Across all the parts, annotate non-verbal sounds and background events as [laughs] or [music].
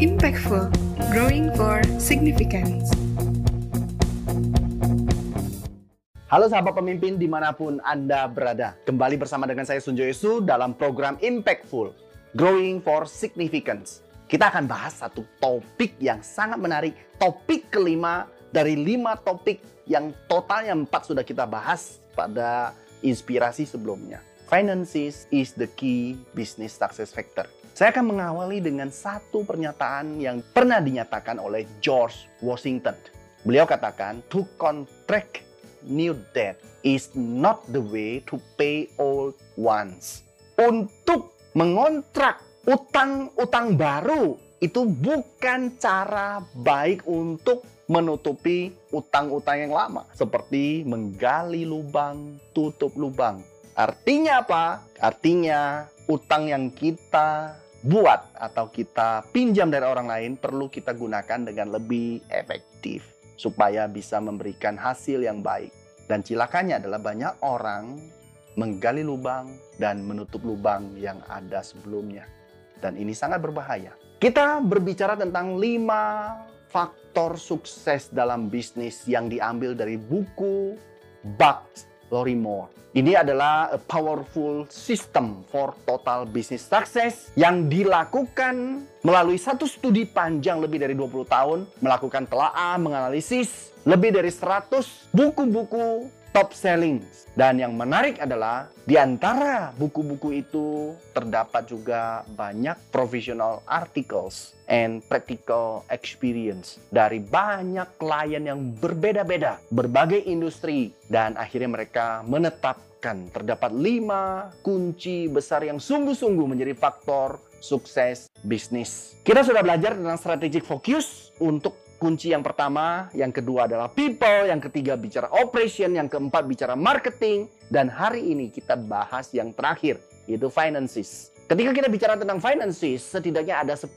Impactful, growing for significance. Halo sahabat pemimpin di mana pun Anda berada. Kembali bersama dengan saya Sunjo Yesu dalam program Impactful, Growing for Significance. Kita akan bahas satu topik yang sangat menarik. Topik kelima dari lima topik yang totalnya empat sudah kita bahas pada inspirasi sebelumnya. Finances is the key business success factor. Saya akan mengawali dengan satu pernyataan yang pernah dinyatakan oleh George Washington. Beliau katakan, to contract new debt is not the way to pay old ones. Untuk mengontrak utang-utang baru itu bukan cara baik untuk menutupi utang-utang yang lama. Seperti menggali lubang, tutup lubang. Artinya apa? Artinya utang yang kita buat atau kita pinjam dari orang lain perlu kita gunakan dengan lebih efektif supaya bisa memberikan hasil yang baik. Dan cilakanya adalah banyak orang menggali lubang dan menutup lubang yang ada sebelumnya. Dan ini sangat berbahaya. Kita berbicara tentang lima faktor sukses dalam bisnis yang diambil dari buku Bugs Lorimore. Ini adalah a powerful system for total business success yang dilakukan melalui satu studi panjang lebih dari 20 tahun, melakukan telaah, menganalisis lebih dari 100 buku-buku top selling. Dan yang menarik adalah di antara buku-buku itu terdapat juga banyak professional articles and practical experience dari banyak klien yang berbeda-beda, berbagai industri dan akhirnya mereka menetapkan terdapat lima kunci besar yang sungguh-sungguh menjadi faktor sukses bisnis. Kita sudah belajar tentang strategic focus untuk kunci yang pertama, yang kedua adalah people, yang ketiga bicara operation, yang keempat bicara marketing, dan hari ini kita bahas yang terakhir, yaitu finances. Ketika kita bicara tentang finances, setidaknya ada 10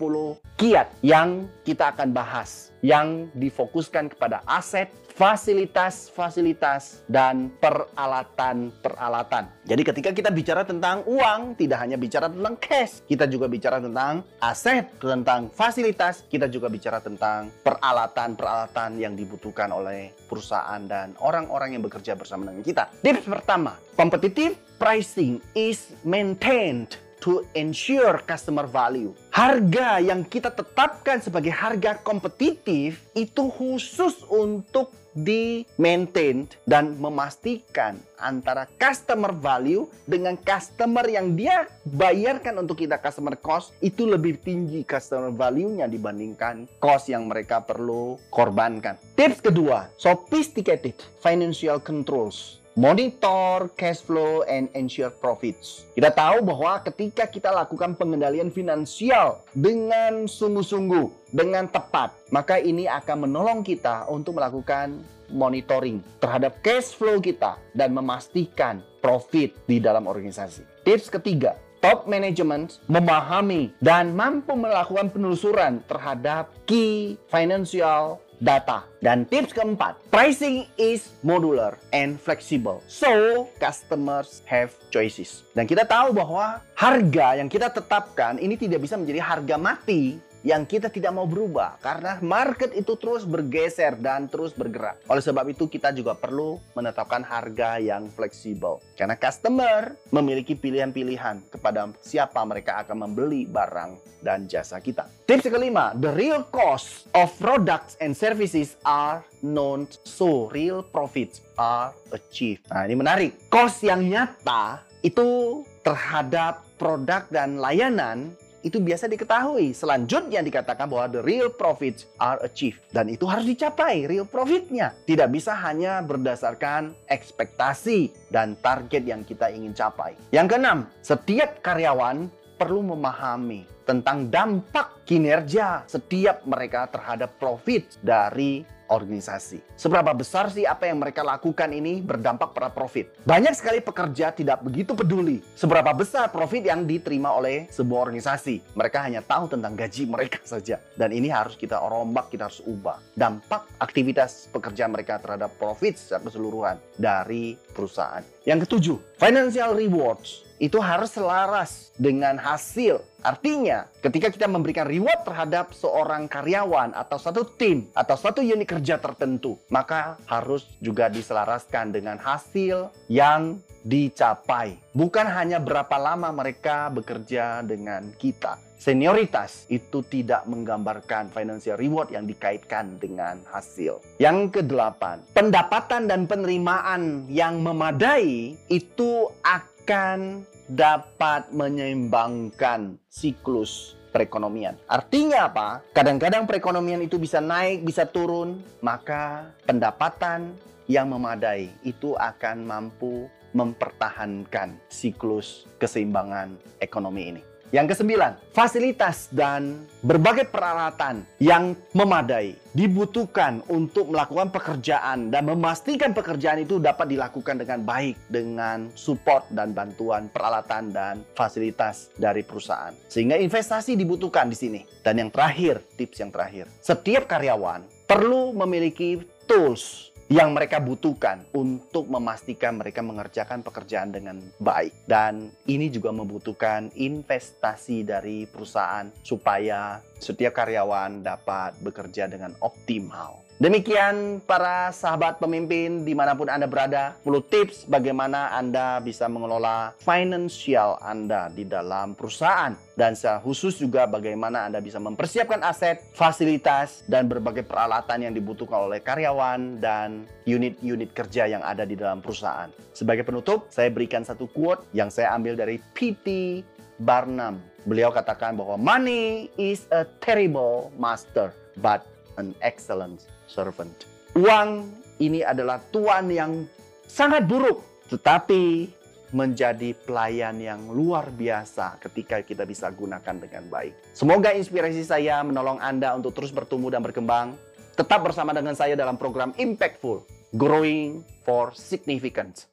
kiat yang kita akan bahas yang difokuskan kepada aset, fasilitas-fasilitas, dan peralatan-peralatan. Jadi ketika kita bicara tentang uang, tidak hanya bicara tentang cash, kita juga bicara tentang aset, tentang fasilitas, kita juga bicara tentang peralatan-peralatan yang dibutuhkan oleh perusahaan dan orang-orang yang bekerja bersama dengan kita. Tips pertama, competitive pricing is maintained to ensure customer value. Harga yang kita tetapkan sebagai harga kompetitif itu khusus untuk di maintain dan memastikan antara customer value dengan customer yang dia bayarkan untuk kita customer cost itu lebih tinggi customer value-nya dibandingkan cost yang mereka perlu korbankan. Tips kedua, sophisticated financial controls monitor cash flow and ensure profits. Kita tahu bahwa ketika kita lakukan pengendalian finansial dengan sungguh-sungguh, dengan tepat, maka ini akan menolong kita untuk melakukan monitoring terhadap cash flow kita dan memastikan profit di dalam organisasi. Tips ketiga, top management memahami dan mampu melakukan penelusuran terhadap key financial data. Dan tips keempat, pricing is modular and flexible. So, customers have choices. Dan kita tahu bahwa harga yang kita tetapkan ini tidak bisa menjadi harga mati yang kita tidak mau berubah karena market itu terus bergeser dan terus bergerak. Oleh sebab itu kita juga perlu menetapkan harga yang fleksibel karena customer memiliki pilihan-pilihan kepada siapa mereka akan membeli barang dan jasa kita. Tips kelima, the real cost of products and services are known so real profits are achieved. Nah, ini menarik. Cost yang nyata itu terhadap produk dan layanan itu biasa diketahui. Selanjutnya dikatakan bahwa the real profits are achieved. Dan itu harus dicapai, real profitnya. Tidak bisa hanya berdasarkan ekspektasi dan target yang kita ingin capai. Yang keenam, setiap karyawan perlu memahami tentang dampak kinerja setiap mereka terhadap profit dari organisasi. Seberapa besar sih apa yang mereka lakukan ini berdampak pada profit? Banyak sekali pekerja tidak begitu peduli seberapa besar profit yang diterima oleh sebuah organisasi. Mereka hanya tahu tentang gaji [laughs] mereka saja. Dan ini harus kita rombak, kita harus ubah. Dampak aktivitas pekerja mereka terhadap profit secara keseluruhan dari perusahaan. Yang ketujuh, financial rewards itu harus selaras dengan hasil Artinya, ketika kita memberikan reward terhadap seorang karyawan atau satu tim atau satu unit kerja tertentu, maka harus juga diselaraskan dengan hasil yang dicapai. Bukan hanya berapa lama mereka bekerja dengan kita. Senioritas itu tidak menggambarkan financial reward yang dikaitkan dengan hasil. Yang kedelapan, pendapatan dan penerimaan yang memadai itu akan dapat menyeimbangkan siklus perekonomian. Artinya apa? Kadang-kadang perekonomian itu bisa naik, bisa turun, maka pendapatan yang memadai itu akan mampu mempertahankan siklus keseimbangan ekonomi ini. Yang kesembilan, fasilitas dan berbagai peralatan yang memadai dibutuhkan untuk melakukan pekerjaan dan memastikan pekerjaan itu dapat dilakukan dengan baik dengan support dan bantuan peralatan dan fasilitas dari perusahaan. Sehingga investasi dibutuhkan di sini. Dan yang terakhir, tips yang terakhir, setiap karyawan perlu memiliki tools yang mereka butuhkan untuk memastikan mereka mengerjakan pekerjaan dengan baik. Dan ini juga membutuhkan investasi dari perusahaan supaya setiap karyawan dapat bekerja dengan optimal. Demikian para sahabat pemimpin di mana pun Anda berada, 10 tips bagaimana Anda bisa mengelola financial Anda di dalam perusahaan. Dan secara khusus juga bagaimana Anda bisa mempersiapkan aset, fasilitas, dan berbagai peralatan yang dibutuhkan oleh karyawan dan unit-unit kerja yang ada di dalam perusahaan. Sebagai penutup, saya berikan satu quote yang saya ambil dari P.T. Barnum. Beliau katakan bahwa money is a terrible master, but an excellent servant. Uang ini adalah tuan yang sangat buruk, tetapi menjadi pelayan yang luar biasa ketika kita bisa gunakan dengan baik. Semoga inspirasi saya menolong Anda untuk terus bertumbuh dan berkembang. Tetap bersama dengan saya dalam program Impactful, Growing for Significance.